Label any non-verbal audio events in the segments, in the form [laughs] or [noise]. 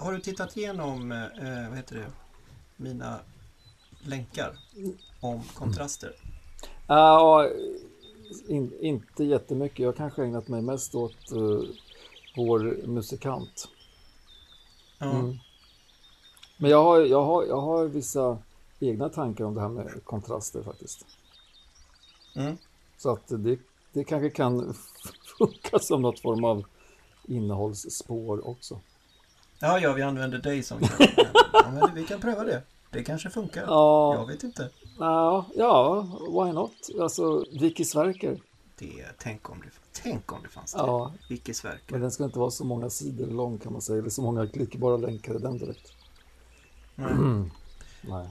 har du tittat igenom, eh, vad heter det, mina länkar om kontraster? Ja, in, inte jättemycket. Jag kanske ägnat mig mest åt uh, vår musikant. Ja. Mm. Men jag har, jag, har, jag har vissa egna tankar om det här med kontraster faktiskt. Mm. Så att det, det kanske kan [laughs] funka som något form av innehållsspår också. Ja, ja, vi använder dig som [laughs] ja, men Vi kan pröva det. Det kanske funkar. Ja. Jag vet inte. Ja, ja, why not? Alltså, Vicky Sverker. Det, tänk, om det, tänk om det fanns det. Ja, Vicky Sverker. men den ska inte vara så många sidor lång kan man säga, eller så många klickbara länkar i den direkt. Mm. Nej.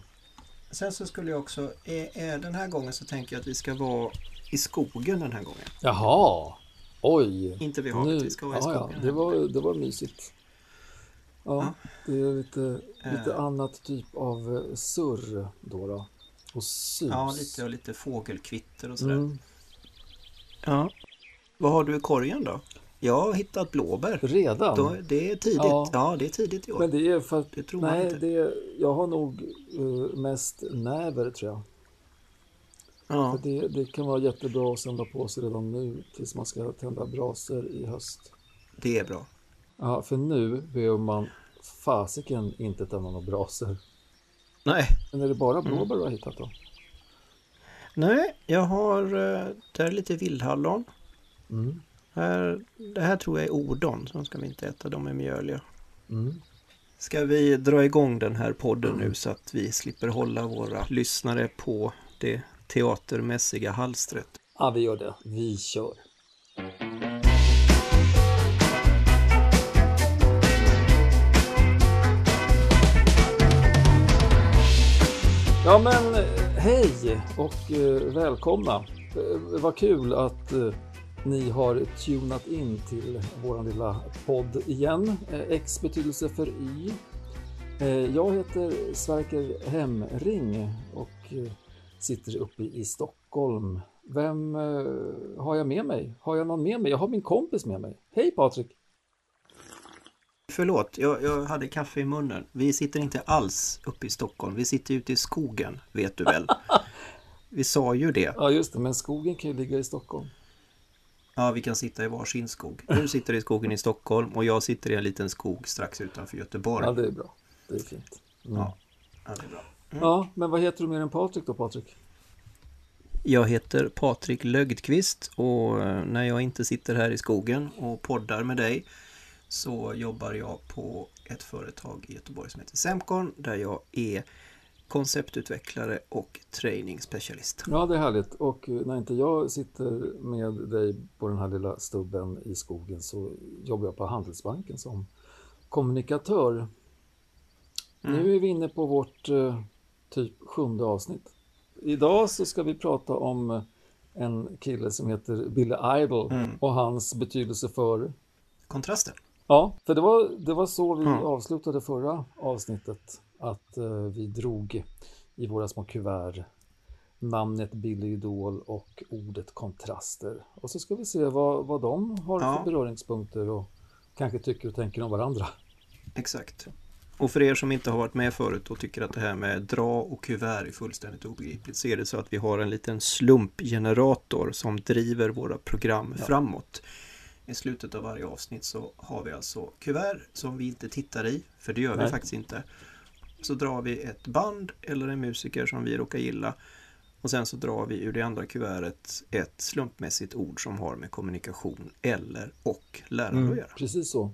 Sen så skulle jag också, den här gången så tänker jag att vi ska vara i skogen den här gången. Jaha, oj. Inte vid havet, vi ska vara i ja, skogen. ja, det, var, det var mysigt. Ja, det är lite, lite Eh. annat typ av eh, surr då. då. Och sus. Ja, lite och lite fågelkvitter och sådär. Mm. Ja. Vad har du i korgen då? Jag har hittat blåbär. Redan? Då, det är tidigt. Ja. Ja. det är tidigt i år. Men det är för att, Det tror man nej, inte. det jag har nog eh, mest näver tror jag. ja. För det, det kan vara jättebra att samla på sig redan nu tills man ska tända brasor i höst. Det är bra. Ja, för nu behöver man fasiken inte tända några brasor. Nej. Men är det bara Mm. blåbär du har hittat då? Nej, jag har... eh, Där är lite vildhallon. Mm. Här, det här tror jag är ordon, så de ska vi inte äta. De är mjöliga. Mm. Ska vi dra igång den här podden nu så att vi slipper hålla våra lyssnare på det teatermässiga halstret? Ja, vi gör det. Vi kör. Ja men eh, hej och eh, välkomna. Eh, vad kul att eh, ni har tunat in till vår lilla podd igen. Eh, X betydelse för Y. Eh, jag heter Sverker Hemring och eh, sitter uppe i Stockholm. Vem eh, har jag med mig? Har jag någon med mig? Jag har min kompis med mig. Hej Patrik! Förlåt, jag, jag hade kaffe i munnen. Vi sitter inte alls uppe i Stockholm. Vi sitter ute i skogen, vet du väl? [laughs] Vi sa ju det. Ja just det, men skogen kan ju ligga i Stockholm. Ja, vi kan sitta i varsin skog. Du sitter i skogen i Stockholm och jag sitter i en liten skog strax utanför Göteborg. Ja det är bra. Det är fint. Mm. Ja, ja, det är bra. Ja, men vad heter du mer än Patrik då Patrik? Jag heter Patrik Lögdqvist och eh, när jag inte sitter här i skogen och poddar med dig så jobbar jag på ett företag i Göteborg som heter Semcon där jag är konceptutvecklare och trainingsspecialist. Ja det är härligt och eh, när inte jag sitter med dig på den här lilla stubben i skogen så jobbar jag på Handelsbanken som kommunikatör. Nu är vi inne på vårt eh, typ sjunde avsnitt. Idag så ska vi prata om eh, en kille som heter Billy Idol Mm. och hans betydelse för Kontrasten. Ja, för det var, det var så vi Mm. avslutade förra avsnittet. Att eh, vi drog i våra små kuvert namnet Billy Idol och ordet kontraster. Och så ska vi se vad, vad de har Ja. för beröringspunkter och kanske tycker och tänker om varandra. Exakt. Och för er som inte har varit med förut och tycker att det här med dra och kuvert är fullständigt obegripligt så är det så att vi har en liten slumpgenerator som driver våra program Ja. framåt. I slutet av varje avsnitt så har vi alltså kuvert som vi inte tittar i, för det gör vi Nej. faktiskt inte. Så drar vi ett band eller en musiker som vi råkar gilla och sen så drar vi ur det andra kuvertet ett slumpmässigt ord som har med kommunikation eller och lärande att göra. Precis så.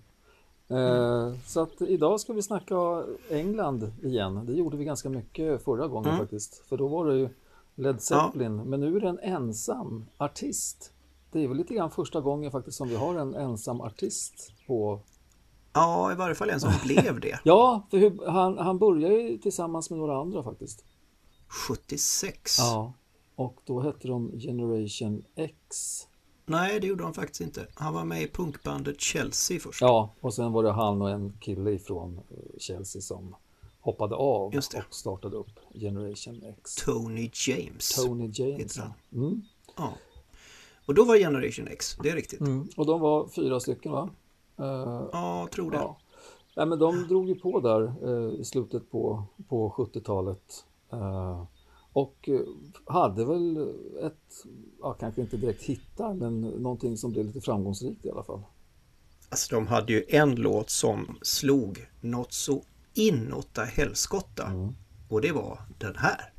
Eh, så att idag ska vi snacka England igen. Det gjorde vi ganska mycket förra gången Mm. faktiskt. För då var det ju Led Zeppelin. Men nu är det en ensam artist. Det är väl lite grann första gången faktiskt som vi har en ensam artist på... Ja, i varje fall en som blev det. [laughs] Ja, för hur, han, han började ju tillsammans med några andra faktiskt. 76? Ja. Och då hette de Generation X. Nej, det gjorde han faktiskt inte. Han var med i punkbandet Chelsea först. Ja, och sen var det han och en kille ifrån eh, Chelsea som hoppade av och startade upp Generation X. Tony James. Tony James. heter Mm. Ja. Och då var Generation X, det är riktigt. Mm. Och de var fyra stycken va? Eh, Ja, tror det. ja. Nej, men de drog ju på där eh, i slutet på, på 70-talet. Eh, och hade väl ett, ja, kanske inte direkt hittar, men någonting som blev lite framgångsrikt i alla fall. Alltså de hade ju en låt som slog något så inåtta helskotta. Mm. Och det var den här.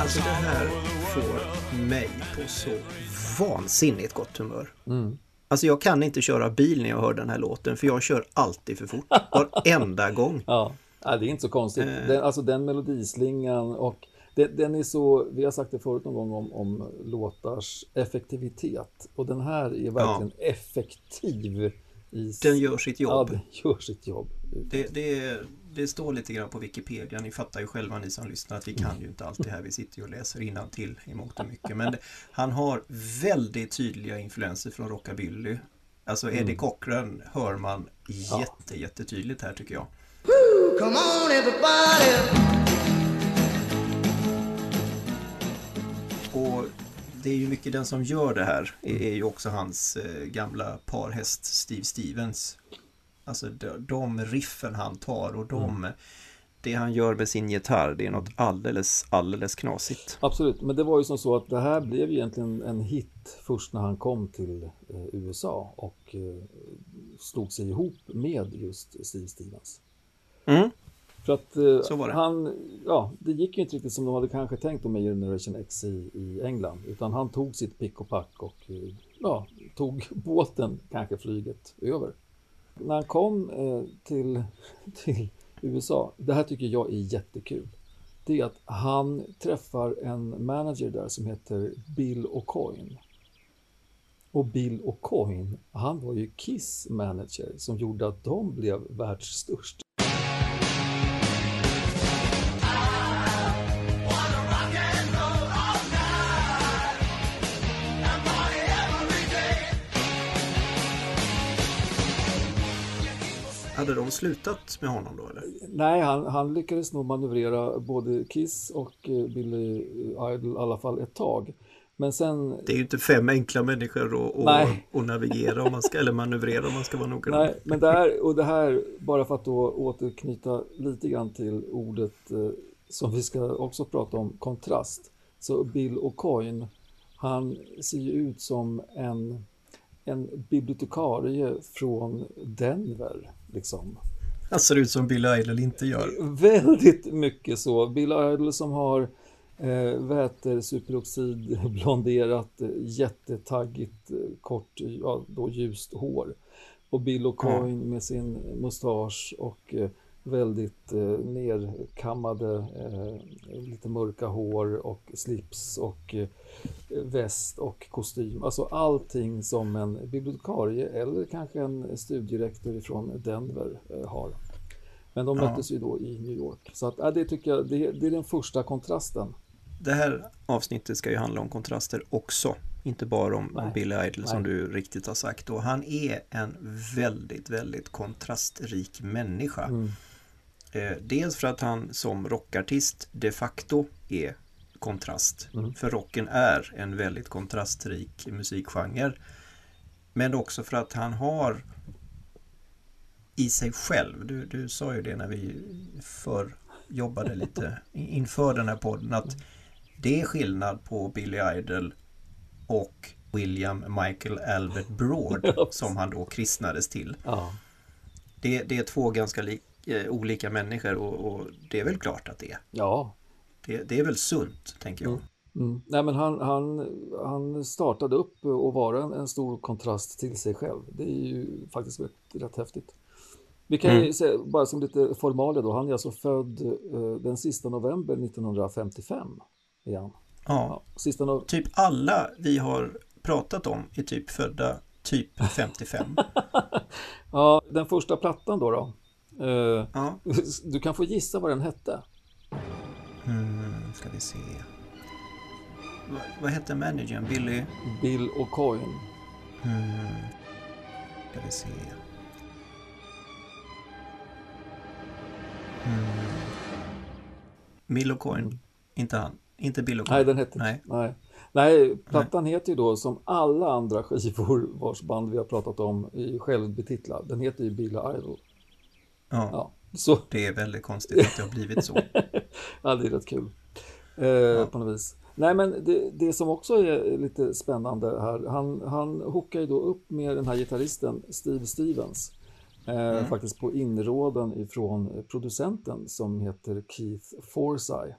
Alltså det här får mig på så vansinnigt gott humör. Mm. Alltså jag kan inte köra bil när jag hör den här låten för jag kör alltid för fort. [laughs] Varenda gång. Ja, det är inte så konstigt. Eh. Den, alltså den melodislingan och den, den, är så, vi har sagt det förut någon gång om, om låtars effektivitet. Och den här är verkligen ja. effektiv. I, den gör sitt jobb. Ja, den [laughs] gör sitt jobb. Det, det, det står lite grann på Wikipedia, ni fattar ju själva ni som lyssnar att vi kan ju inte allt det här, vi sitter ju och läser till i mångt och mycket. Men det, [laughs] han har väldigt tydliga influenser från rockabilly. Alltså Eddie mm. Cochran hör man jätte, ja. jättetydligt här tycker jag. Come on everybody. Det är ju mycket den som gör det här är ju också hans eh, gamla parhäst Steve Stevens. Alltså de, de riffen han tar och de mm. Det han gör med sin gitarr, det är något alldeles, alldeles knasigt. Absolut, men det var ju som så att det här blev egentligen en hit först när han kom till eh, USA och eh, slog sig ihop med just Steve Stevens. Mm. För att eh, han, ja, det gick ju inte riktigt som de hade kanske tänkt med Generation X i, i England, utan han tog sitt pick och pack och eh, ja, tog [laughs] båten, kanske flyget, över när han kom eh, till, [laughs] till USA, det här tycker jag är jättekul. Det är att han träffar en manager där som heter Bill O'Coin. Och Bill O'Coin, han var ju Kiss manager som gjorde att de blev världsstörst. Hade de slutat med honom då eller? Nej, han, han lyckades nog manövrera både Kiss och eh, Billy Idol i alla fall ett tag. Men sen... Det är ju inte fem enkla människor [laughs] att, navigera om man ska, eller manövrera om man ska vara noggrann. Nej, men det här, och det här, bara för att då återknyta lite grann till ordet eh, som vi ska också prata om, kontrast. Så Bill O'Coin, han ser ju ut som en, en bibliotekarie från Denver liksom. Han ser ut som Bill Idol inte gör. Väldigt mycket så. Bill Idol som har eh, väter, superoxid, blonderat, jättetaggigt, kort, ja, då ljust hår. Och Bill O'Coin mm. med sin mustasch och eh, väldigt eh, nerkammade, eh, lite mörka hår och slips och eh, väst och kostym. Alltså allting som en bibliotekarie eller kanske en studierektor från Denver eh, har. Men de möttes ja. ju då i New York. Så att, äh, det tycker jag, det, det är den första kontrasten. Det här avsnittet ska ju handla om kontraster också. Inte bara om, om Billy Idol som du riktigt har sagt. Och han är en väldigt, väldigt kontrastrik människa. Mm. Eh, dels för att han som rockartist de facto är kontrast. Mm. För rocken är en väldigt kontrastrik musikgenre. Men också för att han har i sig själv, du, du sa ju det när vi för jobbade lite inför den här podden, att det är skillnad på Billy Idol och William Michael Albert Broad [laughs] som han då kristnades till. Ja. Det, det, är två ganska li, eh, olika människor och, och, det är väl klart att det är. Ja, det, det är väl sunt, tänker jag. Mm. Mm. Nej, men han, han, han startade upp och var en, en stor kontrast till sig själv. Det är ju faktiskt rätt, rätt häftigt. Vi kan mm. ju säga, bara som lite formalia då, han är alltså född uh, den sista november 1955. Igen. Ja, ja sista no typ alla vi har pratat om är typ födda typ 55. [laughs] ja, den första plattan då då. Uh, ja. [laughs] Du kan få gissa vad den hette. Hmm, ska vi se. V vad hette managern? Billy? Bill O'Coin. Hmm. Ska vi se. Hmm. Bill O'Coin? Inte han? Inte Bill O'Coin? Nej, den hette Nej. Nej. Nej, plattan Nej. heter ju då som alla andra skivor vars band vi har pratat om i självbetitlad. Den heter ju Bill Idol. Ja. ja så. det är väldigt konstigt att det har blivit så. [laughs] ja, det är rätt kul. Eh, ja. På något vis. Nej, men det, det, som också är lite spännande här, han, han hookar ju då upp med den här gitarristen Steve Stevens. Eh, mm. Faktiskt på inrådan ifrån producenten som heter Keith Forsey.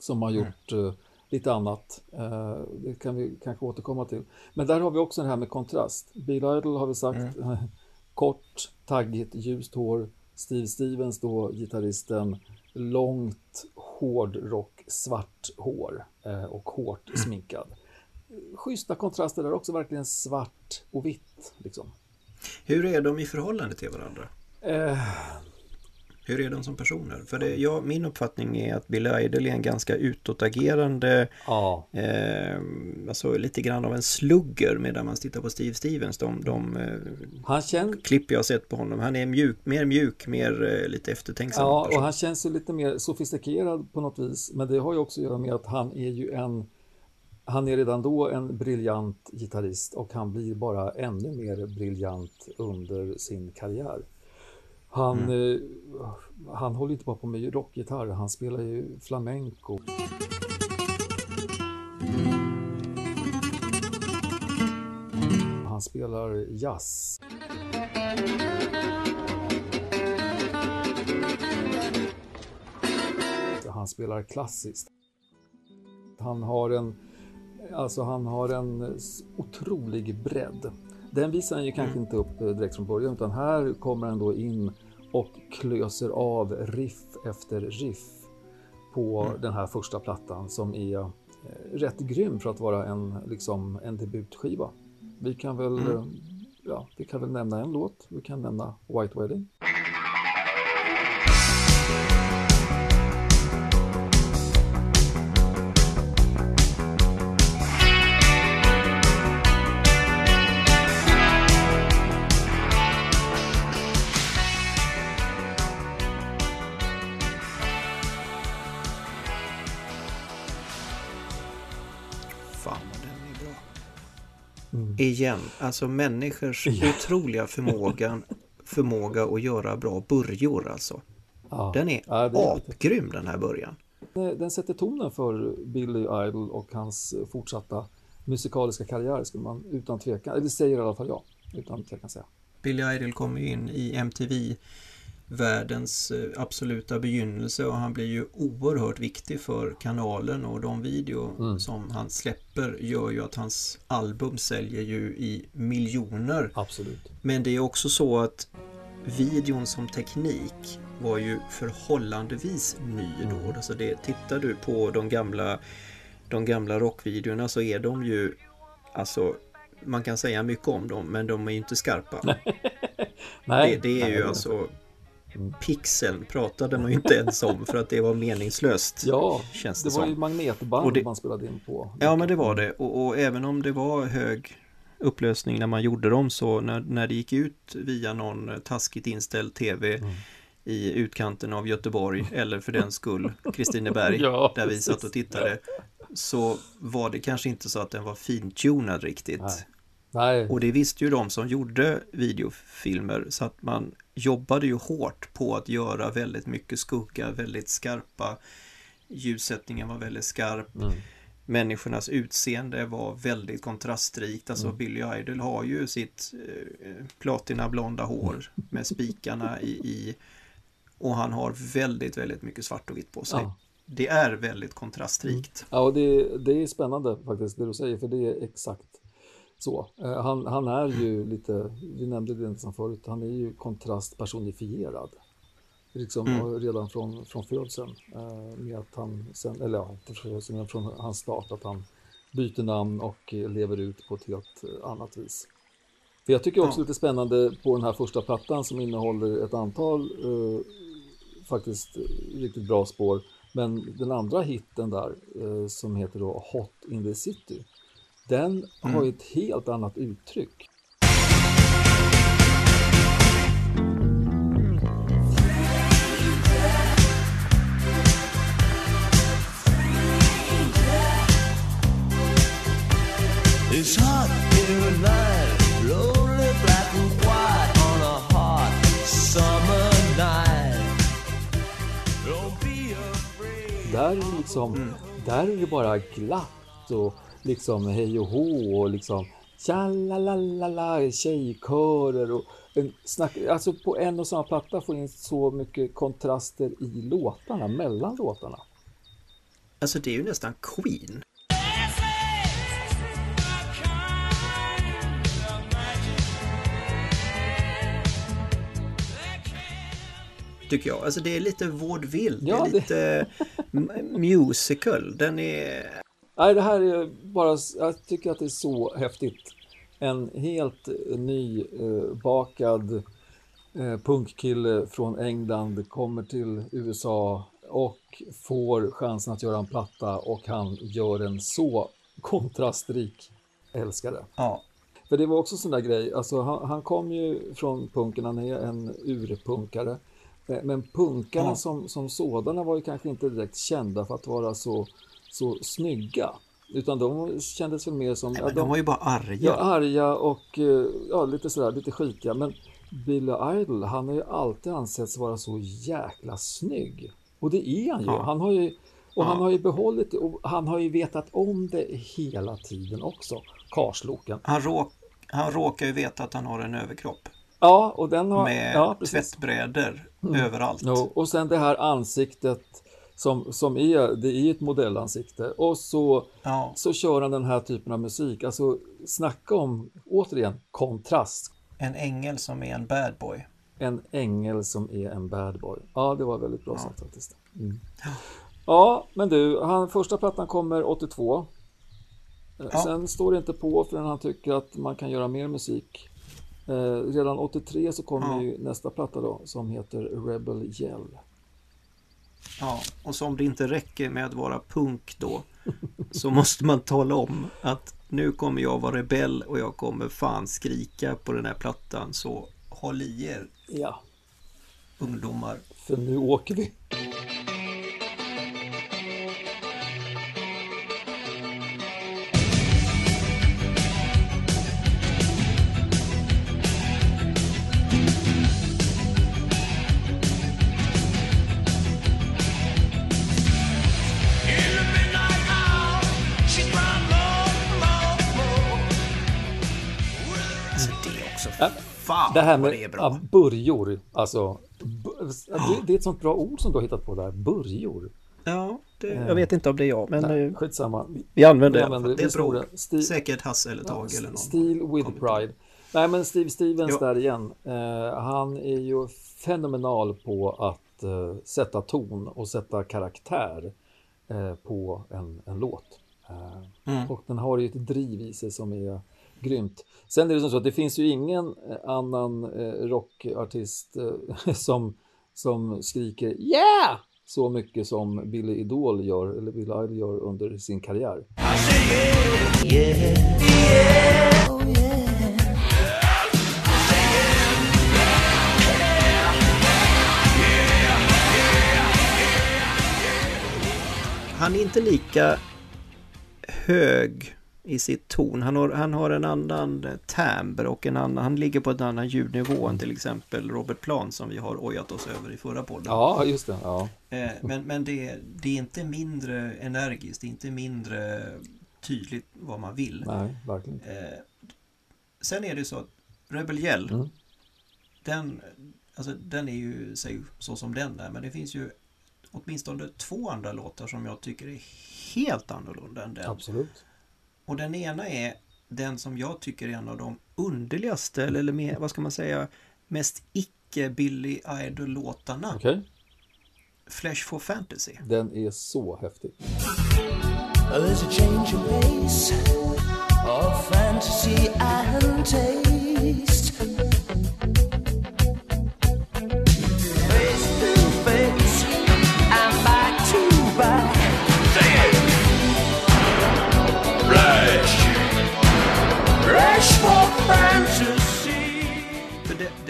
Som har mm. gjort mm. lite annat. Eh, det kan vi kanske återkomma till. Men där har vi också det här med kontrast. Bill Idol har vi sagt, mm. [laughs] kort, taggigt, ljust hår. Steve Stevens då, gitarristen, långt hårdrock, svart hår eh, och hårt mm. sminkad. Schyssta kontraster där också, verkligen svart och vitt. Liksom. Hur är de i förhållande till varandra? Eh, hur är de som personer? För det, ja, min uppfattning är att Billy Idol är en ganska utåtagerande, ja. eh, alltså lite grann av en slugger medan man tittar på Steve Stevens. De, de eh, han känns... klipp jag sett på honom, han är mjuk, mer mjuk, mer eh, lite eftertänksam. Ja, person. och han känns ju lite mer sofistikerad på något vis. Men det har ju också att göra med att han är ju en han är redan då en briljant gitarrist och han blir bara ännu mer briljant under sin karriär. Han, mm. eh, han håller inte bara på med rockgitarr, han spelar ju flamenco. Han spelar jazz. Han spelar klassiskt. Han har en, alltså han har en otrolig bredd. Den visar han ju kanske mm. inte upp eh, direkt från början utan här kommer han då in och klöser av riff efter riff på mm. den här första plattan som är eh, rätt grym för att vara en, liksom, en debutskiva. Vi kan väl, mm. Eh, ja, vi kan väl nämna en låt. Vi kan nämna White Wedding. Igen, alltså människors ja. otroliga förmåga, förmåga att göra bra börjor alltså. Ja. Den är ja, apgrym den här början. Den sätter tonen för Billy Idol och hans fortsatta musikaliska karriär skulle man utan tvekan, eller säger i alla fall jag, utan tvekan säga. Billy Idol kommer in i MTV världens eh, absoluta begynnelse och han blir ju oerhört viktig för kanalen och de video mm. som han släpper gör ju att hans album säljer ju i miljoner. Absolut. Men det är också så att videon som teknik var ju förhållandevis ny då. Mm. Alltså det, tittar du på de gamla, de gamla rockvideorna så är de ju alltså man kan säga mycket om dem men de är ju inte skarpa. [laughs] Nej, det, det är nej, ju alltså Pixeln pratade man ju inte ens om för att det var meningslöst. Ja, känns det, det var som. ju magnetband det, man spelade in på. Ja, men det var det. Och, och, även om det var hög upplösning när man gjorde dem så när, när det gick ut via någon taskigt inställd tv mm. i utkanten av Göteborg eller för den skull Kristineberg [laughs] ja, där vi satt och tittade så var det kanske inte så att den var fintunad riktigt. Nej. Nej. Och det visste ju de som gjorde videofilmer så att man jobbade ju hårt på att göra väldigt mycket skugga, väldigt skarpa. Ljussättningen var väldigt skarp. Mm. Människornas utseende var väldigt kontrastrikt. Alltså mm. Billy Idol har ju sitt eh, platinablonda hår [laughs] med spikarna i, i, och han har väldigt, väldigt mycket svart och vitt på sig. Ja. Det är väldigt kontrastrikt. Mm. Ja, och det, det är spännande faktiskt det du säger, för det är exakt så. Eh, han, han är ju lite, vi nämnde det nästan förut, han är ju kontrast personifierad. Liksom mm. redan från, från födseln. Eh, med att han sen, eller ja, inte födseln, från hans start, att han byter namn och lever ut på ett helt annat vis. För jag tycker också ja. lite spännande på den här första plattan som innehåller ett antal eh, faktiskt riktigt bra spår. Men den andra hitten där eh, som heter då Hot in the City den mm. har ju mm. ett helt annat uttryck. It's hot in the night, lonely black and white on a hot summer night. Don't be afraid. Där, liksom, mm. där är det bara glatt och liksom hej och hå och liksom tjalalalala, tjejkörer och en snack, alltså på en och samma platta får in så mycket kontraster i låtarna, mellan låtarna. Alltså det är ju nästan Queen. Tycker jag. Alltså det är lite vaudeville. Ja, det är lite musical. Den är... Nej, det här är bara, jag tycker att det är så häftigt. En helt ny eh, eh, punkkille från England kommer till USA och får chansen att göra en platta och han gör den så kontrastrik. Älskar det. Ja. För det var också en sån där grej, alltså han, han kom ju från punken, han är en urpunkare. Eh, Men punkarna Ja. som, som sådana var ju kanske inte direkt kända för att vara så, så snygga. Utan de kändes väl mer som... Nej, ja, men de var ju bara arga. Ja, arga och eh, ja, lite sådär, lite skitiga. Men Billy Idol, han har ju alltid ansetts vara så jäkla snygg. Och det är han ju. Ja. Han har ju och han Ja. har ju behållit det och han har ju vetat om det hela tiden också. Karsloken. Han, råk, han råkar ju veta att han har en överkropp. Ja, och den har... Med ja, precis. Mm. tvättbrädor överallt. Jo, och sen det här ansiktet som, som är, det är ett modellansikte. Och så, Ja. så kör han den här typen av musik. Alltså snacka om, återigen, kontrast. En ängel som är en bad boy. En ängel som är en bad boy. Ja, det var väldigt bra sagt faktiskt. Mm. Ja, men du, han, första plattan kommer 82. Eh, Ja. Sen står det inte på förrän han tycker att man kan göra mer musik. Eh, redan 83 så kommer Ja. ju nästa platta då som heter Rebel Yell. Ja, och som det inte räcker med att vara punk då så måste man tala om att nu kommer jag vara rebell och jag kommer fan skrika på den här plattan så håll i er Ja, ungdomar. för nu åker vi. Det här med det är bra. ja, börjor, alltså. Det, det är ett sånt bra ord som du har hittat på där, börjor. Ja, det, jag vet inte om det är jag men Nej, eh, skitsamma. vi använder Vi det. använder Det är bra. det. Sti- Säkert Hasse eller Tage eller någon. Steel with pride. Nej men Steve Stevens Ja. där igen. Eh, han är ju fenomenal på att eh, sätta ton och sätta karaktär eh, på en, en låt. Eh, Mm. Och den har ju ett driv i sig som är grymt. Sen är det som så att det finns ju ingen eh, annan eh, rockartist eh, [laughs] som, som skriker yeah! Så mycket som Billy Idol gör, eller Billy Idol gör under sin karriär. Han är inte lika hög i sitt ton. Han har, han har en annan timbre och en annan, han ligger på en annan ljudnivå än till exempel Robert Plant som vi har ojat oss över i förra podden. Ja, just det. Ja. Eh, Men, men det, det är inte mindre energiskt, det är inte mindre tydligt vad man vill. Nej, verkligen. Eh, Sen är det så att Rebel Yell, Mm. den, alltså, den är ju sig så som den är, men det finns ju åtminstone två andra låtar som jag tycker är helt annorlunda än den. Absolut. Och den ena är den som jag tycker är en av de underligaste, eller, mer, vad ska man säga, mest icke Billy Idol-låtarna. Okej. Flesh for Fantasy. Den är så häftig. There's a change of pace of fantasy and taste.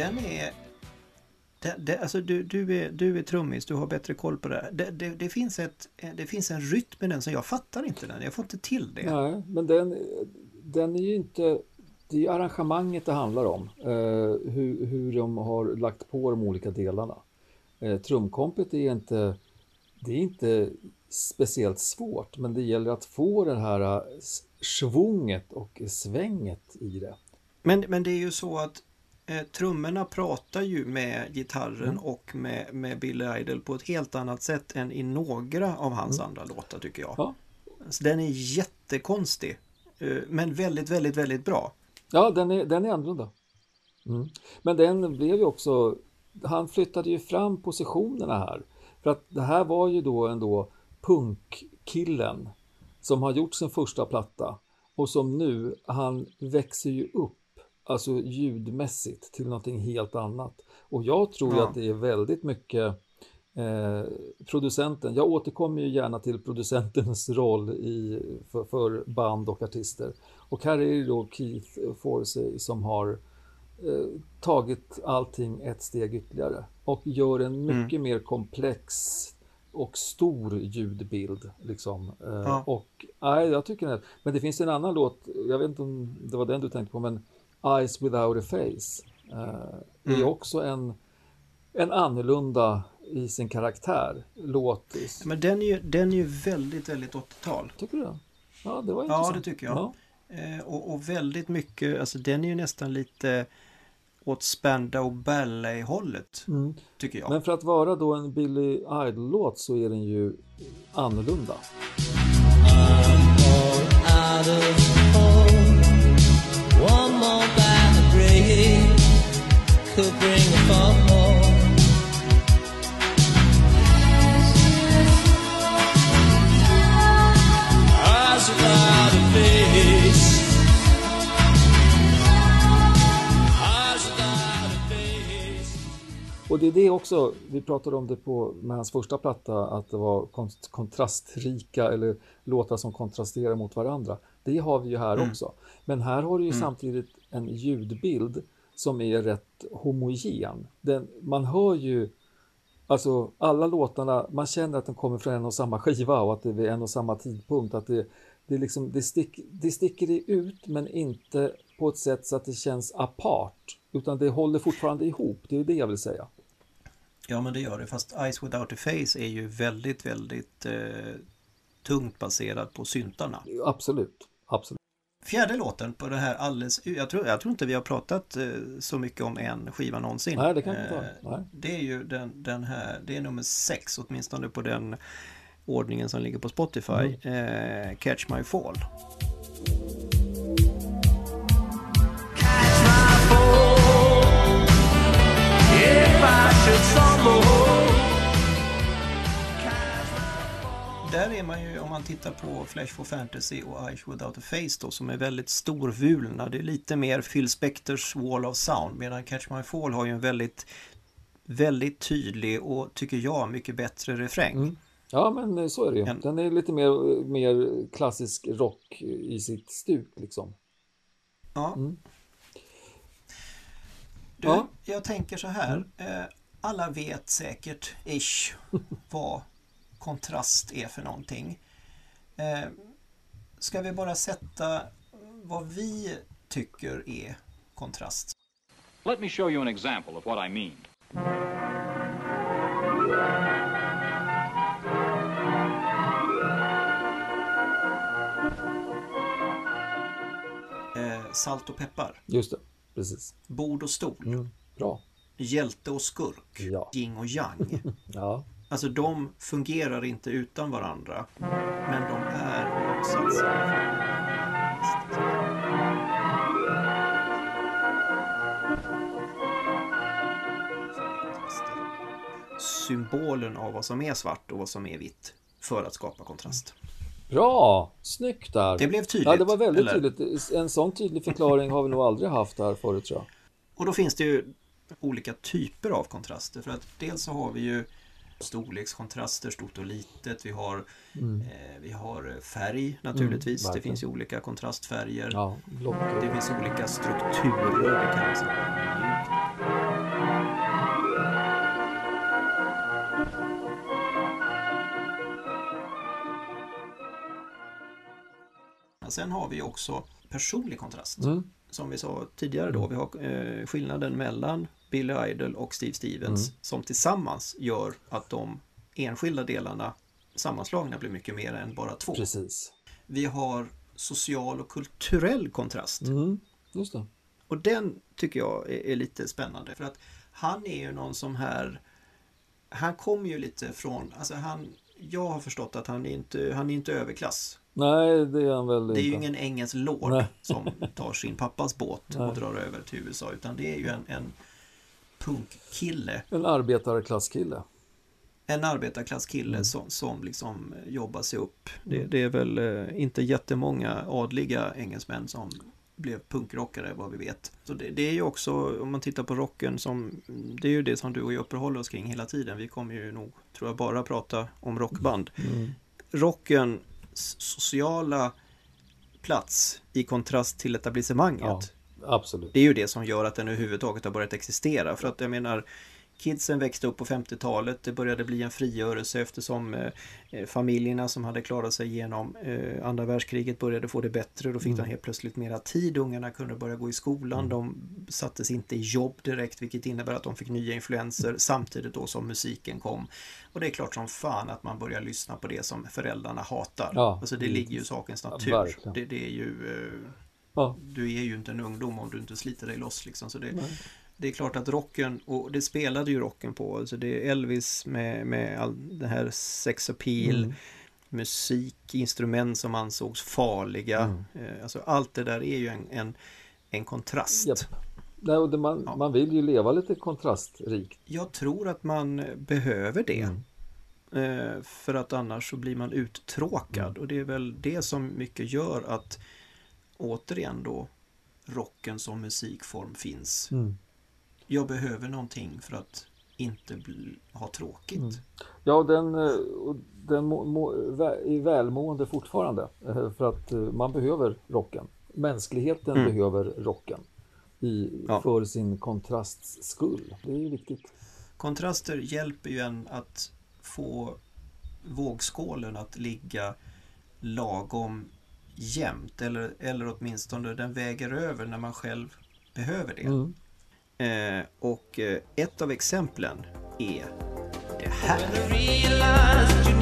Den är... Det, det, alltså du, du, är, du är trummis, du har bättre koll på det här. Det, det, det, finns ett, det finns en rytm i den som jag fattar inte den. Jag får inte till det. Nej, men den, den är ju inte, det är arrangemanget det handlar om, eh, hur, hur de har lagt på de olika delarna. Eh, trumkompet är inte, det är inte speciellt svårt, men det gäller att få det här eh, svunget och svänget i det. Men, men det är ju så att eh, trummorna pratar ju med gitarren Mm. och med, med Billy Idol på ett helt annat sätt än i några av hans Mm. andra låtar tycker jag. Ja. Så den är jättekonstig. eh, Men väldigt, väldigt, väldigt bra. Ja, den är, den är annorlunda. Mm. Men den blev ju också, han flyttade ju fram positionerna här. För att det här var ju då ändå punkkillen som har gjort sin första platta och som nu, han växer ju upp, alltså ljudmässigt till någonting helt annat. Och jag tror Ja. att det är väldigt mycket eh, producenten, jag återkommer ju gärna till producentens [laughs] roll i, för, för band och artister. Och här är det då Keith Forsey som har eh, tagit allting ett steg ytterligare och gör en mycket mer komplex och stor ljudbild. Liksom. Eh, Ja. Och nej, jag tycker det. Men det finns en annan låt, jag vet inte om det var den du tänkte på, men Eyes without a face eh, är Mm. också en, en annorlunda i sin karaktär låt. Men den är ju, den är ju väldigt, väldigt 80-tal. Tycker du det? Ja, det var Ja, intressant. det tycker jag. Ja. Eh, och, och väldigt mycket, alltså den är ju nästan lite åt Spandau Ballet-hållet, Mm. tycker jag. Men för att vara då en Billy Idol-låt så är den ju annorlunda. Could bring a fall. Eyes without a face. Eyes without a face. Och det är det också, vi pratade om det på, med hans första platta, att det var kont- kontrastrika eller låtar som kontrasterar mot varandra. Det har vi ju här Mm. också. Men här har du ju samtidigt en ljudbild som är rätt homogen. Den, man hör ju Alltså alla låtarna, man känner att de kommer från en och samma skiva och att det är vid en och samma tidpunkt. Att det, det, liksom, det, stick, det sticker ut men inte på ett sätt så att det känns apart. Utan det håller fortfarande ihop, det är det jag vill säga. Ja, men det gör det. Fast Eyes Without a Face är ju väldigt, väldigt eh, tungt baserad på syntarna. Absolut, absolut. Fjärde låten på det här alldeles... Jag tror, jag tror inte vi har pratat eh, så mycket om en skiva någonsin. Nej, det kan inte Eh, ta. Nej. Det är ju den, den här, det är nummer sex åtminstone på den ordningen som ligger på Spotify. Mm. Eh, Catch My Fall. Är man ju, om man tittar på Flash for Fantasy och Eyes Without a Face då, som är väldigt storvulna. Det är lite mer Phil Spectors Wall of Sound, medan Catch My Fall har ju en väldigt, väldigt tydlig och, tycker jag, mycket bättre refräng. Mm. Ja, men eh, så är det ju. En- Den är lite mer, mer klassisk rock i sitt stuk liksom. Ja. Mm. Du, Ja. jag tänker så här. Eh, alla vet säkert, ish, [laughs] vad kontrast är för någonting. Eh, ska vi bara sätta vad vi tycker är kontrast? Let me show you an example of what I mean. Eh, salt och peppar, Just det, precis. bord och stol, Mm. Bra. hjälte och skurk, Ja. yin och yang. [laughs] Ja, Alltså de fungerar inte utan varandra. Men de är motsatser. Symbolen av vad som är svart och vad som är vitt. För att skapa kontrast. bra! Snyggt där! Det blev tydligt, Ja, det var väldigt eller? tydligt. En sån tydlig förklaring har vi nog aldrig haft här förut tror jag. Och då finns det ju olika typer av kontraster. För att dels så har vi ju storlekskontraster, stort och litet. Vi har, eh, vi har färg naturligtvis. det verkligen. finns ju olika kontrastfärger. Ja, Det finns olika strukturer. Det mjukt. Sen har vi också personlig kontrast. Mm. Som vi sa tidigare då, vi har eh, skillnaden mellan Billy Idol och Steve Stevens Mm. som tillsammans gör att de enskilda delarna sammanslagna blir mycket mer än bara två. Precis. Vi har social och kulturell kontrast. Mm. Just det. Och den tycker jag är, är lite spännande för att han är ju någon som här Han kommer ju lite från, alltså han Jag har förstått att han är inte, han är inte överklass. Nej, det är han väl Det är ju inte. ingen engelsk lord Nej. som tar sin pappas båt och drar över till USA utan det är ju en, en punkkille. En arbetarklasskille. En arbetarklasskille Mm. som, som liksom jobbar sig upp. Det, det är väl eh, inte jättemånga adliga engelsmän som blev punkrockare vad vi vet. Så det, det är ju också, om man tittar på rocken som, det är ju det som du och jag uppehåller oss kring hela tiden. Vi kommer ju nog, tror jag, bara prata om rockband. Mm. Rockens sociala plats i kontrast till etablissemanget. Ja. Absolut. Det är ju det som gör att den överhuvudtaget har börjat existera. För att jag menar, kidsen växte upp på 50-talet. Det började bli en frigörelse eftersom eh, eh, familjerna som hade klarat sig igenom eh, andra världskriget började få det bättre. Då fick de helt plötsligt mera tid. Ungarna kunde börja gå i skolan. De sattes inte i jobb direkt vilket innebär att de fick nya influenser samtidigt då som musiken kom. Och det är klart som fan att man börjar lyssna på det som föräldrarna hatar. Ja, alltså det ligger ju i sakens natur. det, det är ju eh, Ja. du är ju inte en ungdom om du inte sliter dig loss liksom. Så det, Nej. det är klart att rocken, och det spelade ju rocken på, alltså det är Elvis med, med all det här sex appeal, Mm. musik, instrument som ansågs farliga. Mm. Eh, Alltså allt det där är ju en, en, en kontrast. Japp. Nej, och det man, Ja. man vill ju leva lite kontrastrikt. Jag tror att man behöver det. Mm. Eh, För att annars så blir man uttråkad Mm. och det är väl det som mycket gör att återigen då rocken som musikform finns. Mm. Jag behöver någonting för att inte bli, ha tråkigt. Mm. Ja, den, eh, den må, må, vä- är välmående fortfarande. eh, För att eh, man behöver rocken. Mänskligheten Mm. behöver rocken. I, Ja. För sin kontrasts skull. Det är ju viktigt. Kontraster hjälper ju en att få vågskålen att ligga lagom jämnt eller, eller åtminstone den väger över när man själv behöver det. Mm. Eh, och eh, ett av exemplen är det här.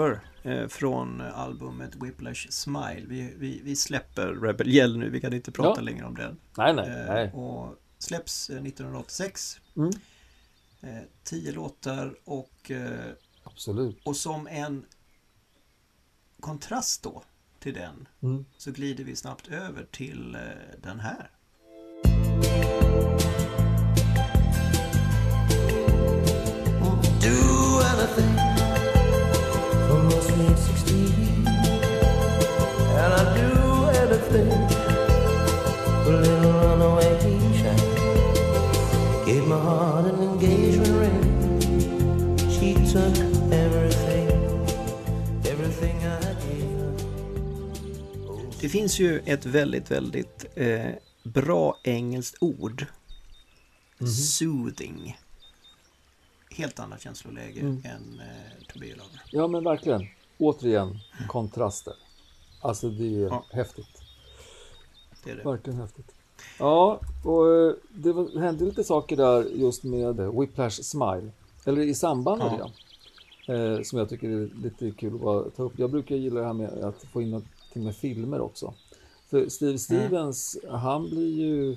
Lover eh, från albumet Whiplash Smile. Vi, vi, vi släpper Rebel Yell nu, vi kan inte prata Ja. längre om den. Nej, nej, Eh, nej. Och släpps eh, 1986. Mm. Eh, tio låtar och, Absolut. och som en kontrast då till den Mm. så glider vi snabbt över till den här. Do anything Det finns ju ett väldigt, väldigt eh, bra engelskt ord. Mhm. Soothing. Helt annat känsloläge Mm. än eh, To be a lover. Ja, men verkligen. Återigen, kontraster. Alltså, det är Ja. häftigt. Det är det. Verkligen häftigt. Ja, och eh, det var- hände lite saker där just med Whiplash Smile. Eller i samband med Ja. det. Eh, som jag tycker är lite kul att ta upp. Jag brukar gilla det här med att få in någonting med filmer också. För Steve Stevens, han blir ju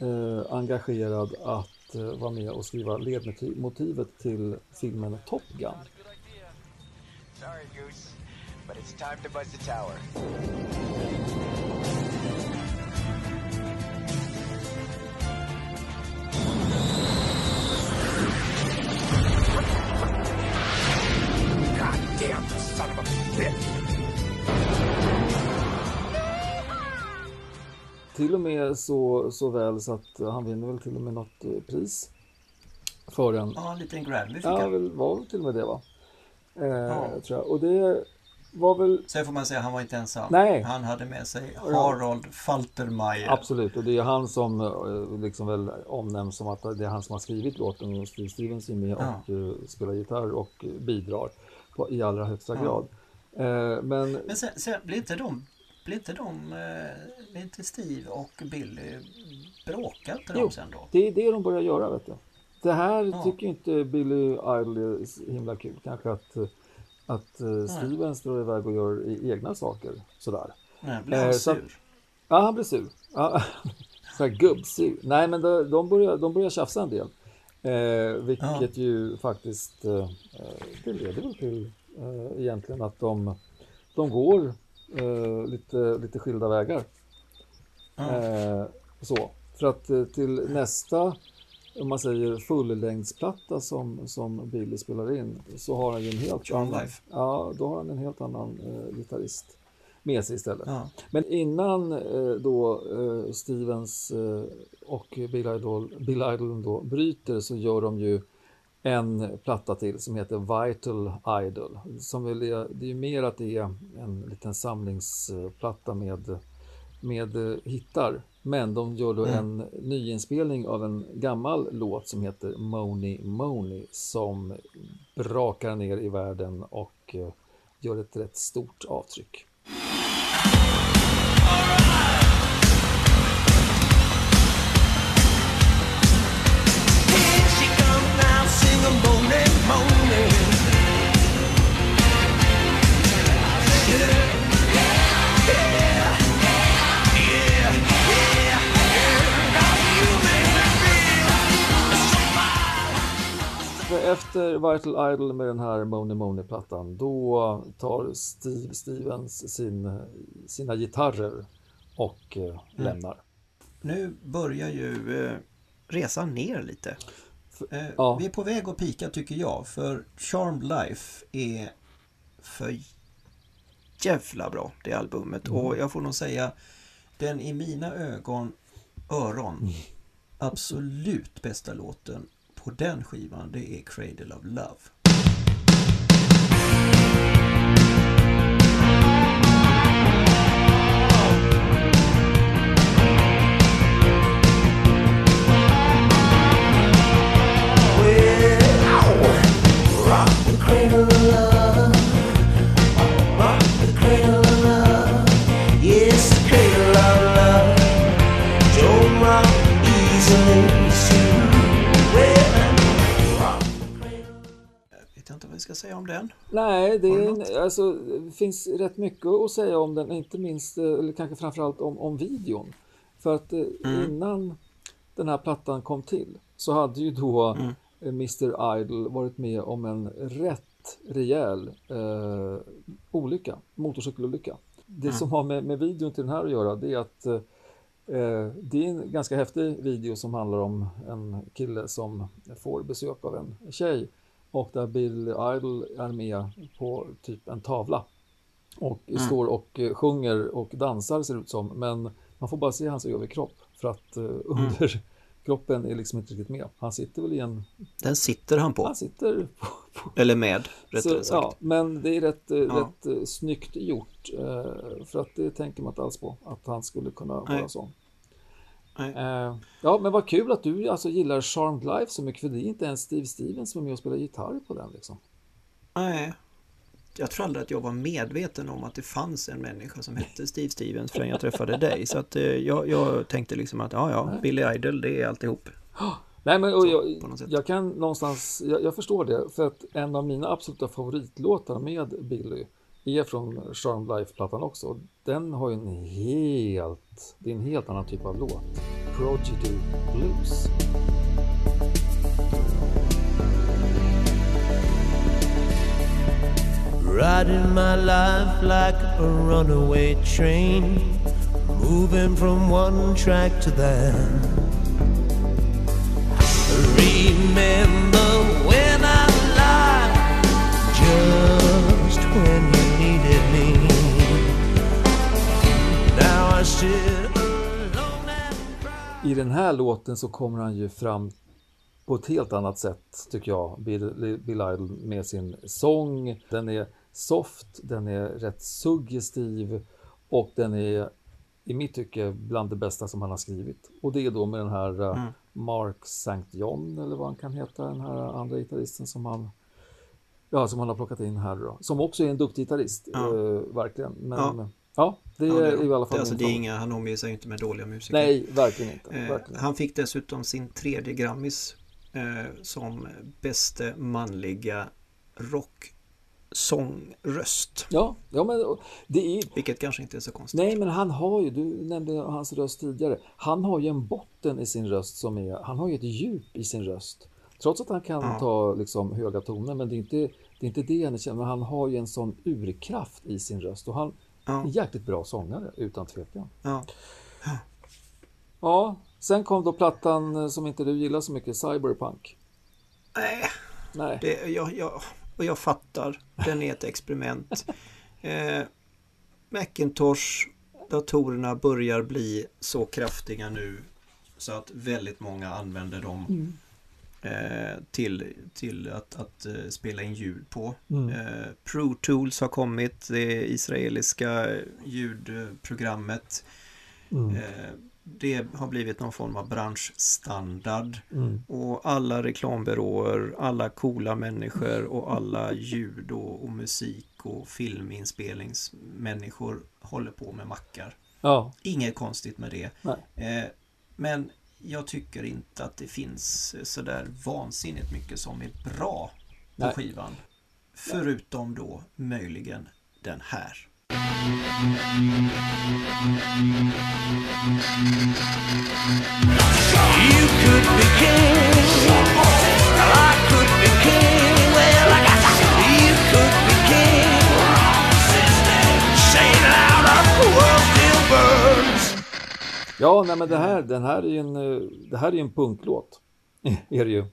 eh, engagerad att eh, vara med och skriva ledmotivet till filmen Top Gun. Sorry, Goose, but it's time to buzz the tower. God damn son of a bitch! Till och med så, så väl så att han vinner väl till och med något eh, pris. för en Ja, en liten Grammy fick Ja, han. väl, var väl till och med det va? Eh, Ja. tror jag. Och det var väl Sen får man säga han var inte ensam. Nej. Han hade med sig Harald Faltermeyer. absolut, och det är han som eh, liksom väl omnämns som att det är han som har skrivit låten och Steve Stevens är med Ja. och eh, spelar gitarr och bidrar på, i allra högsta Ja. grad. Men Men sen, sen blir inte de, blir inte de, eh, blir inte Steve och Billy bråkar inte de Jo. sen då? det är det de börjar göra vet du. Det här Ja. tycker inte Billy Idol är så himla kul. Kanske att, eh, att eh, Stevens drar iväg och gör egna saker sådär. Nej, blir han Eh, så att- sur? Ja, han blir sur. Ja, [laughs] så här gubbsur. Nej, men de, de, börjar, de börjar tjafsa en del. Eh, vilket ju faktiskt, eh, eh, det leder väl till eh, egentligen att de, de går eh, lite, lite skilda vägar. Eh, så. För att eh, till nästa, om man säger fullängdsplatta som, som Billy spelar in, så har han ju en helt John annan, Life. ja, då har han en helt annan eh, gitarrist med sig istället. Ja. Men innan eh, då eh, Stevens eh, och Bill Idol, Bill Idol då bryter så gör de ju en platta till som heter Vital Idol. Som väl är, det är ju mer att det är en liten samlingsplatta med, med eh, hittar. Men de gör då en nyinspelning av en gammal låt som heter Money Money som brakar ner i världen och eh, gör ett rätt stort avtryck. Here efter Vital Idol med den här Money Money-plattan, då tar Steve Stevens sin, sina gitarrer och eh, lämnar. Nu börjar ju eh, resan ner lite. Eh, ja. Vi är på väg att pika tycker jag, för Charmed Life är för jävla bra, det albumet. Mm. Och jag får nog säga, den i mina ögon, öron, Mm. absolut bästa låten på den skivan, det är Cradle of Love. Cradle säga om den. Nej, det, en- alltså, det finns rätt mycket att säga om den, inte minst, eh, eller kanske framförallt om, om videon. För att eh, innan den här plattan kom till så hade ju då eh, Mr Idol varit med om en rätt rejäl eh, olycka, motorcykelolycka. Det som har med, med videon till den här att göra det är att Eh, Det är en ganska häftig video som handlar om en kille som får besök av en tjej och där Bill Idol är med på typ en tavla och står och eh, sjunger och dansar ser det ut som men man får bara se hans överkropp för att eh, under [laughs] kroppen är liksom inte riktigt med. Han sitter väl i en, Den sitter han på. han sitter på, på Eller med, rättare sagt. ja, men det är rätt, eh, Ja. rätt eh, snyggt gjort eh, för att det tänker man inte alls på att han skulle kunna vara Nej. sån. Nej. Eh, ja, men vad kul att du alltså gillar Charmed Life så mycket för det är inte ens Steve Stevens som är med och spelar gitarr på den liksom. Nej. Jag tror aldrig att jag var medveten om att det fanns en människa som hette Steve Stevens förrän jag träffade dig. Så att eh, jag, jag tänkte liksom att ja, ja, Billy Idol, det är alltihop. Nej, men och Så, jag, jag kan någonstans, jag, jag förstår det, för att en av mina absoluta favoritlåtar med Billy är från Charmed Life-plattan också. Och Den har ju en helt, det är en helt annan typ av låt. Prodigy Blues. Riding my life like a runaway train, moving from one track to the Remember when I lied just when I den här låten så kommer han ju fram på ett helt annat sätt tycker jag, Bill, Bill Idol med sin sång. Den är soft, den är rätt suggestiv och den är i mitt tycke bland det bästa som han har skrivit. Och det är då med den här eh, Mm. Mark St. John eller vad han kan heta, den här andra gitarristen som han Ja, som han har plockat in här då. Som också är en duktig gitarrist, Ja. eh, verkligen. Men Ja. ja, det Ja, är i alla fall det, alltså, det är inga, Han omger sig inte med dåliga musiker. Nej, verkligen inte. Eh, verkligen. han fick dessutom sin tredje Grammis eh, som bäste manliga rocksångröst. Ja, ja, men det är Vilket kanske inte är så konstigt. Nej, men han har ju, du nämnde hans röst tidigare, han har ju en botten i sin röst som är, han har ju ett djup i sin röst. Trots att han kan Ja. ta liksom höga toner, men det är inte det, är inte det han känner, men han har ju en sån urkraft i sin röst och han Ja, jäkligt bra sångare, utan tvekan. ja. Ja, sen kom då plattan eh, som inte du gillar så mycket, Cyberpunk. Nej, Nej, det, jag, jag, och jag fattar. Den är ett experiment. [laughs] Eh, Macintosh, datorerna börjar bli så kraftiga nu så att väldigt många använder dem eh, till, till att, att eh, spela in ljud på. Mm. Eh, Pro Tools har kommit, det israeliska ljudprogrammet. Mm. Eh, det har blivit någon form av branschstandard. Mm. Och alla reklambyråer, alla coola människor och alla ljud och, och musik och filminspelningsmänniskor håller på med mackar. Ja, Inget konstigt med det. nej. Eh, men jag tycker inte att det finns sådär vansinnigt mycket som är bra på Nej. skivan. Förutom då möjligen den här. You could be king. I could be king. Well, I Ja, nej men det här, den här är ju en, eh, det här är en punklåt. [laughs] är det ju.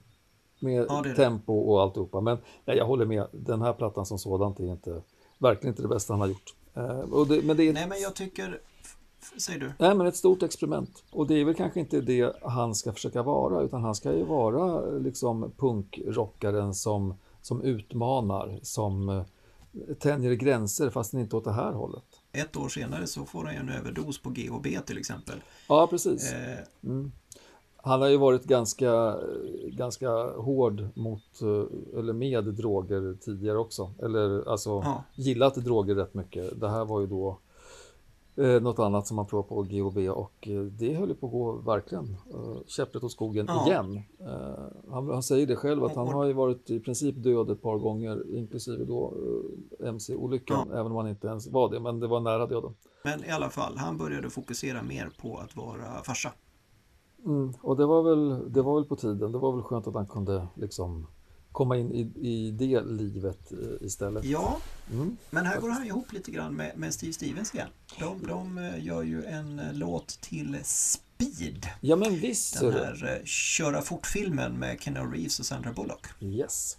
Med Ja, det tempo och alltihopa. Men nej, jag håller med, den här plattan som sådant är inte, verkligen inte det bästa han har gjort. Eh, det, men det är, Nej men jag tycker... Säger du? nej, men ett stort experiment. Och det är väl kanske inte det han ska försöka vara, utan han ska ju vara eh, liksom punkrockaren som, som utmanar, som tänjer gränser, fast inte åt det här hållet. Ett år senare så får han ju en överdos på GHB till exempel. Ja, precis. Eh, Han har ju varit ganska, ganska hård mot, eh, eller med droger tidigare också. Eller alltså Ja. gillat droger rätt mycket. Det här var ju då eh, något annat som han provade på GHB och eh, det höll ju på att gå verkligen eh, käpprätt åt skogen Ja. igen. Eh, han, han säger det själv att han har ju varit i princip död ett par gånger inklusive då eh, MC-olyckan, även om han inte ens var det, men det var nära döden. men i alla fall, han började fokusera mer på att vara farsa. Mm, och det var, väl, det var väl på tiden. Det var väl skönt att han kunde liksom komma in i, i det livet eh, istället. Ja, Mm. men här går han ihop lite grann med, med Steve Stevens igen. De, de eh, gör ju en eh, låt till Speed. Ja men visst. Den här köra fort-filmen med Keanu Reeves och Sandra Bullock. Yes.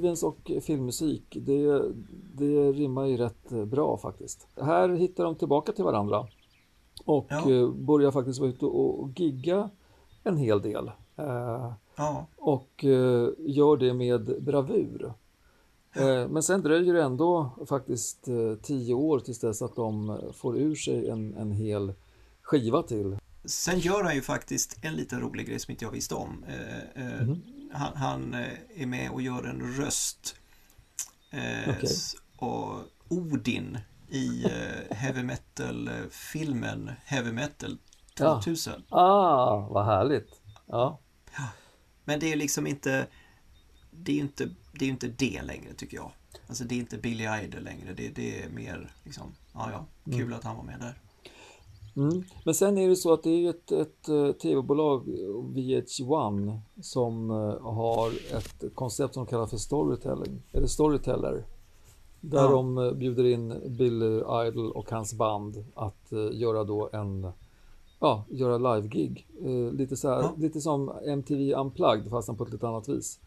Stevens och filmmusik, det, det rimmar ju rätt eh, bra faktiskt. Här hittar de tillbaka till varandra och Ja. eh, börjar faktiskt vara ute och, gigga en hel del. Eh, Ja, och gör det med bravur. Men sen dröjer det ändå faktiskt tio år tills dess att de får ur sig en, en hel skiva till. Sen gör han ju faktiskt en liten rolig grej som inte jag visste om. Mhm. Han, han eh, är med och gör en röst eh, s- och Odin i eh, heavy metal-filmen Heavy Metal Ja. 2000. Ah, vad härligt! Ja, Men det är liksom inte det är inte, det är inte det längre tycker jag. Alltså det är inte Billy Idol längre. Det, det är mer liksom, ja ja, kul Mm. att han var med där. Mm. Men sen är det så att det är ett, ett eh, tv-bolag, VH1, som eh, har ett koncept som de kallar för storytelling, eller storyteller. Där Ja. de eh, bjuder in Billy Idol och hans band att göra då en, ja, göra live-gig. Lite, så här, Ja. lite som MTV Unplugged fast på ett lite annat vis.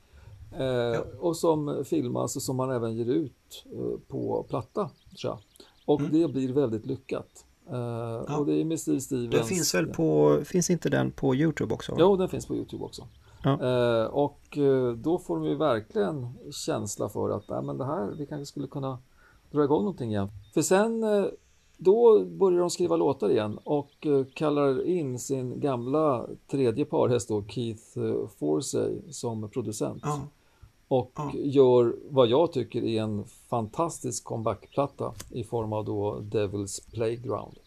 Eh, Och som filmas och som man även ger ut på platta. Tror jag. Och det blir väldigt lyckat. Eh, Och det är med Steve Stevens. Den finns väl på, finns inte den på Youtube också? Jo, den finns på Youtube också. Ja. Eh, och eh, då får de ju verkligen känsla för att nej, men det här, vi kanske skulle kunna dra igång någonting igen. För sen då börjar de skriva låtar igen och kallar in sin gamla tredje parhäst då, Keith Forsey som producent. Ja. Och Ja. gör vad jag tycker är en fantastisk comebackplatta i form av då Devil's Playground.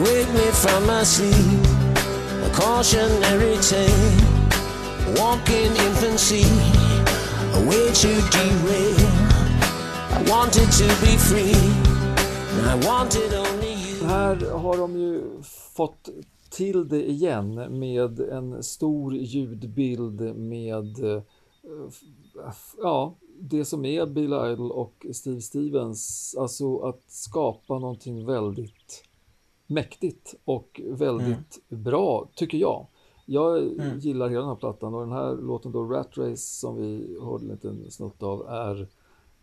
Wake me from my sleep, a cautionary tale. Walking infancy, a way to derail. I wanted to be free, and I wanted only you. Här har de ju fått till det igen med en stor ljudbild med eh, ja, det som är Bill Idol och Steve Stevens. Alltså att skapa någonting väldigt mäktigt och väldigt bra, tycker jag. Jag gillar hela den här plattan och den här låten då, Rat Race, som vi hörde en liten snutt av, är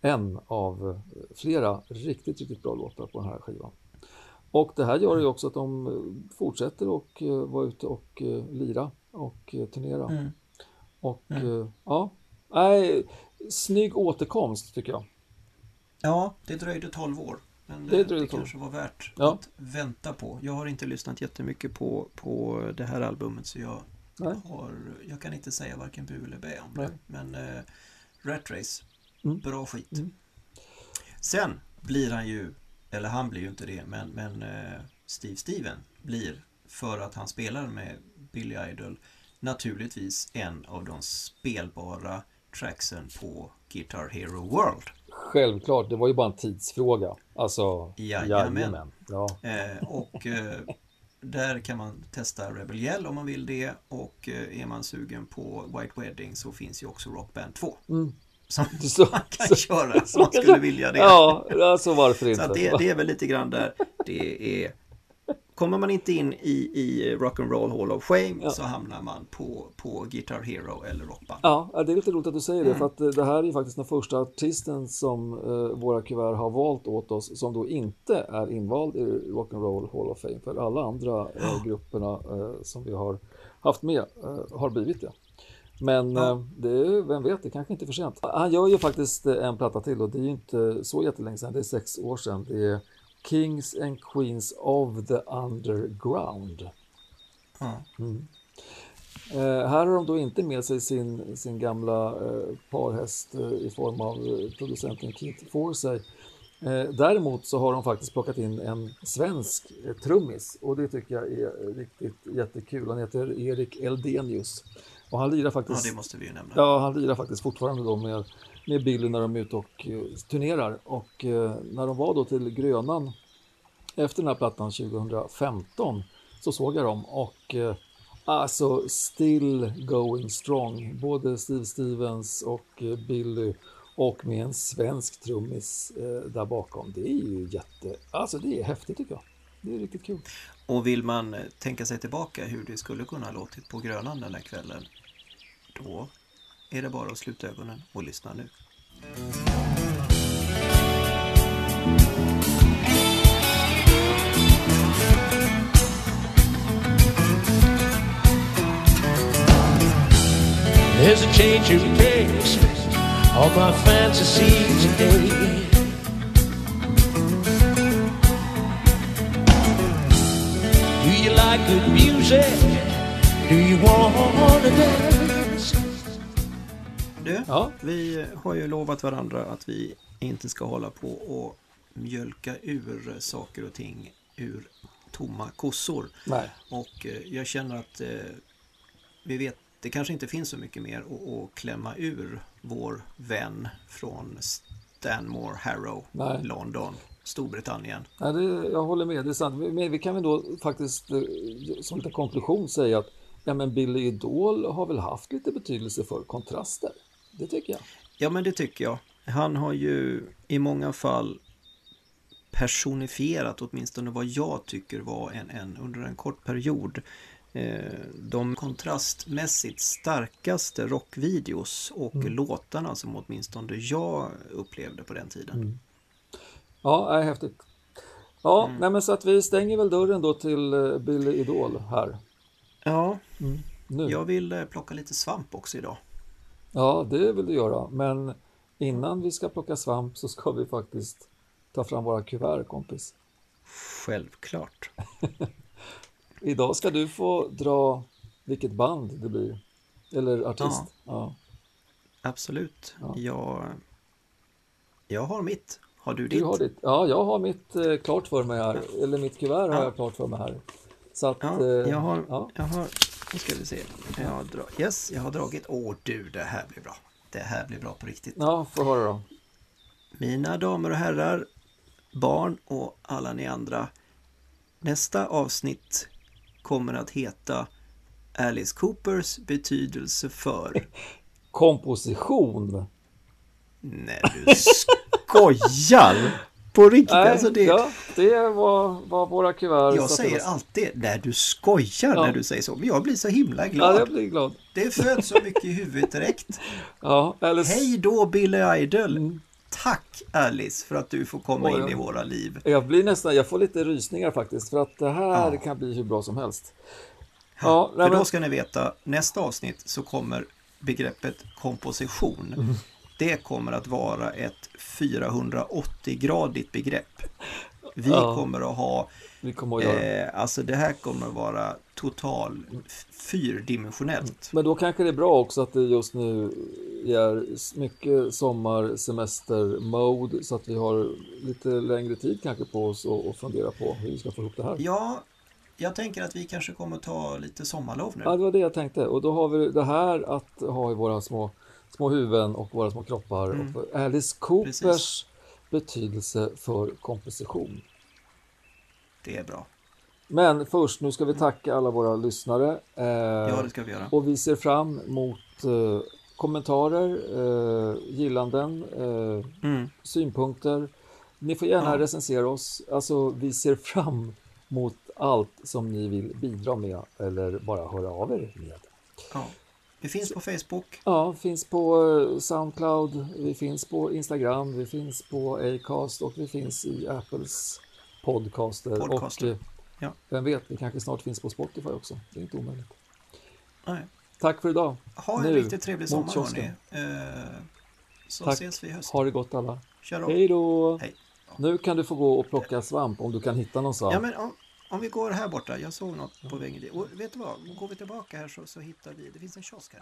en av flera riktigt, riktigt bra låtar på den här skivan. Och det här gör ju också att de fortsätter och eh, vara ute och eh, lira och eh, turnera. Mm. Och eh, ja, nej, snygg återkomst tycker jag. Ja, det dröjde 12 år. Men Det det, dröjde det 12. kanske var värt Ja. att vänta på. Jag har inte lyssnat jättemycket på, på det här albumet så jag, har, jag kan inte säga varken bu eller bä om Nej. det. Men eh, Rat Race, Mm. bra skit. Mm. Sen blir han ju, eller han blir ju inte det, men, men eh, Steve Steven blir, för att han spelar med Billy Idol, naturligtvis en av de spelbara tracksen på Guitar Hero World. Självklart, det var ju bara en tidsfråga. Alltså, Jajamän. Ja. Eh, och eh, där kan man testa Rebel Yell om man vill det och eh, är man sugen på White Wedding så finns ju också Rock Band 2 Mm. som [laughs] Så- man kan köra om man skulle vilja det. Ja, alltså varför Så inte? att det, det är väl lite grann där det är Kommer man inte in i, i Rock'n'Roll Hall of Fame Ja. så hamnar man på, på Guitar Hero eller Rockband. Ja, ja, det är lite roligt att du säger det, Mm. för att eh, det här är faktiskt den första artisten som eh, våra kuvert har valt åt oss som då inte är invald i Rock'n'Roll Hall of Fame, för alla andra eh, grupperna eh, som vi har haft med har blivit det. Men Ja. det är, vem vet, det kanske inte är för sent. Han gör ju faktiskt en platta till och det är ju inte så jättelänge sedan, det är sex år sedan. Det är Kings and Queens of the Underground. Ja. Eh, här har de då inte med sig sin, sin gamla eh, parhäst eh, i form av producenten Keith Forsey. Däremot så har de faktiskt plockat in en svensk trummis och det tycker jag är riktigt jättekul. Han heter Erik Eldenius och han lirar ja, faktiskt det måste vi ju nämna. Ja, han lirar faktiskt fortfarande då med, med Billy när de är ute och eh, turnerar. Och eh, när de var då till Grönan efter den här plattan 2015 så såg jag dem och eh, alltså still going strong. Både Steve Stevens och eh, Billy och med en svensk trummis eh, där bakom. Det är ju jätte, alltså det är häftigt tycker jag. Det är riktigt kul. Och vill man eh, tänka sig tillbaka hur det skulle kunna ha låtit på Grönan den där kvällen då är det bara att sluta ögonen och lyssna nu. There's a change of pace on my fantasy today. Do you like good music? Do you want to dance? Du, Ja. vi har ju lovat varandra att vi inte ska hålla på och mjölka ur saker och ting ur tomma kossor. Nej. Och eh, jag känner att eh, vi vet, det kanske inte finns så mycket mer att, att klämma ur vår vän från Stanmore Harrow, Nej. London, Storbritannien. Nej, det, jag håller med, det är sant. Men vi kan väl då faktiskt eh, som lite konklusion säga att ja, men Billy Idol har väl haft lite betydelse för kontraster. Det tycker jag. Ja, men det tycker jag. Han har ju i många fall personifierat åtminstone vad jag tycker var en, en under en kort period eh, de kontrastmässigt starkaste rockvideos och låtarna som åtminstone jag upplevde på den tiden. Ja, är häftigt. Ja, nej, men så att vi stänger väl dörren då till eh, Billy Idol här. Ja, Nu. jag vill eh, plocka lite svamp också idag. Ja, det vill du göra. Men innan vi ska plocka svamp så ska vi faktiskt ta fram våra kuvert, kompis. Självklart. [laughs] Idag ska du få dra vilket band det blir. Eller artist. Ja. Absolut. Jag, jag har mitt. Har du Du ditt? har ditt. Ja, jag har mitt eh, klart för mig här. Eller mitt kuvert har Ja. jag klart för mig här. Så att... Ja, eh, jag har, ja. jag har, nu ska vi se. Jag dra, yes, jag har dragit. Åh du, det här blir bra. Det här blir bra på riktigt. ja, få höra då. Mina damer och herrar, barn och alla ni andra. Nästa avsnitt kommer att heta Alice Coopers betydelse för... [laughs] Komposition. Nej, du skojar! På riktigt, Nej, alltså det... ja, det var, var våra kuvert. Jag säger alltid, när du skojar Ja. när du säger så. Men jag blir så himla glad. Ja, jag blir glad. Det föds så mycket i huvudet direkt. Ja, eller... Hej då Billy Idol! Tack Alice för att du får komma Oj, in i våra liv. Jag blir nästan, jag får lite rysningar faktiskt. För att det här Ja. kan bli hur bra som helst. Ja, För men, då ska ni veta, nästa avsnitt så kommer begreppet komposition. Mm. Det kommer att vara ett 480-gradigt begrepp. Vi Ja. kommer att ha, kommer att eh, alltså det här kommer att vara total fyrdimensionellt. Men då kanske det är bra också att det just nu är mycket sommar, semester, mode så att vi har lite längre tid kanske på oss att att fundera på hur vi ska få ihop det här. Ja, jag tänker att vi kanske kommer ta lite sommarlov nu. Ja, det var det jag tänkte. Och då har vi det här att ha i våra små, små huvuden och våra små kroppar. Mm. Och för Alice Coopers Precis. betydelse för komposition. Det är bra. Men först, nu ska vi tacka alla våra lyssnare. Eh, Ja, det ska vi göra. Och vi ser fram emot eh, kommentarer, eh, gillanden, eh, Mm. synpunkter. Ni får gärna Ja. recensera oss. Alltså, vi ser fram emot allt som ni vill bidra med eller bara höra av er med. Ja. Vi finns på Facebook. Ja, finns på eh, Soundcloud, vi finns på Instagram, vi finns på Acast och vi finns i Apples podcaster. Podcaster, Och eh, ja. vem vet, vi kanske snart finns på Spotify också. Det är inte omöjligt. Nej. Tack för idag. Ha en Nu, riktigt trevlig sommar hörni. Eh, så Tack. ses vi i höst. Ha det gott alla. Hej då! Hej. Nu kan du få gå och plocka svamp om du kan hitta någon svamp. Ja, men om, om vi går här borta. Jag såg något på vägen dit. Och vet du vad? Går vi tillbaka här så, så hittar vi. Det finns en kiosk här.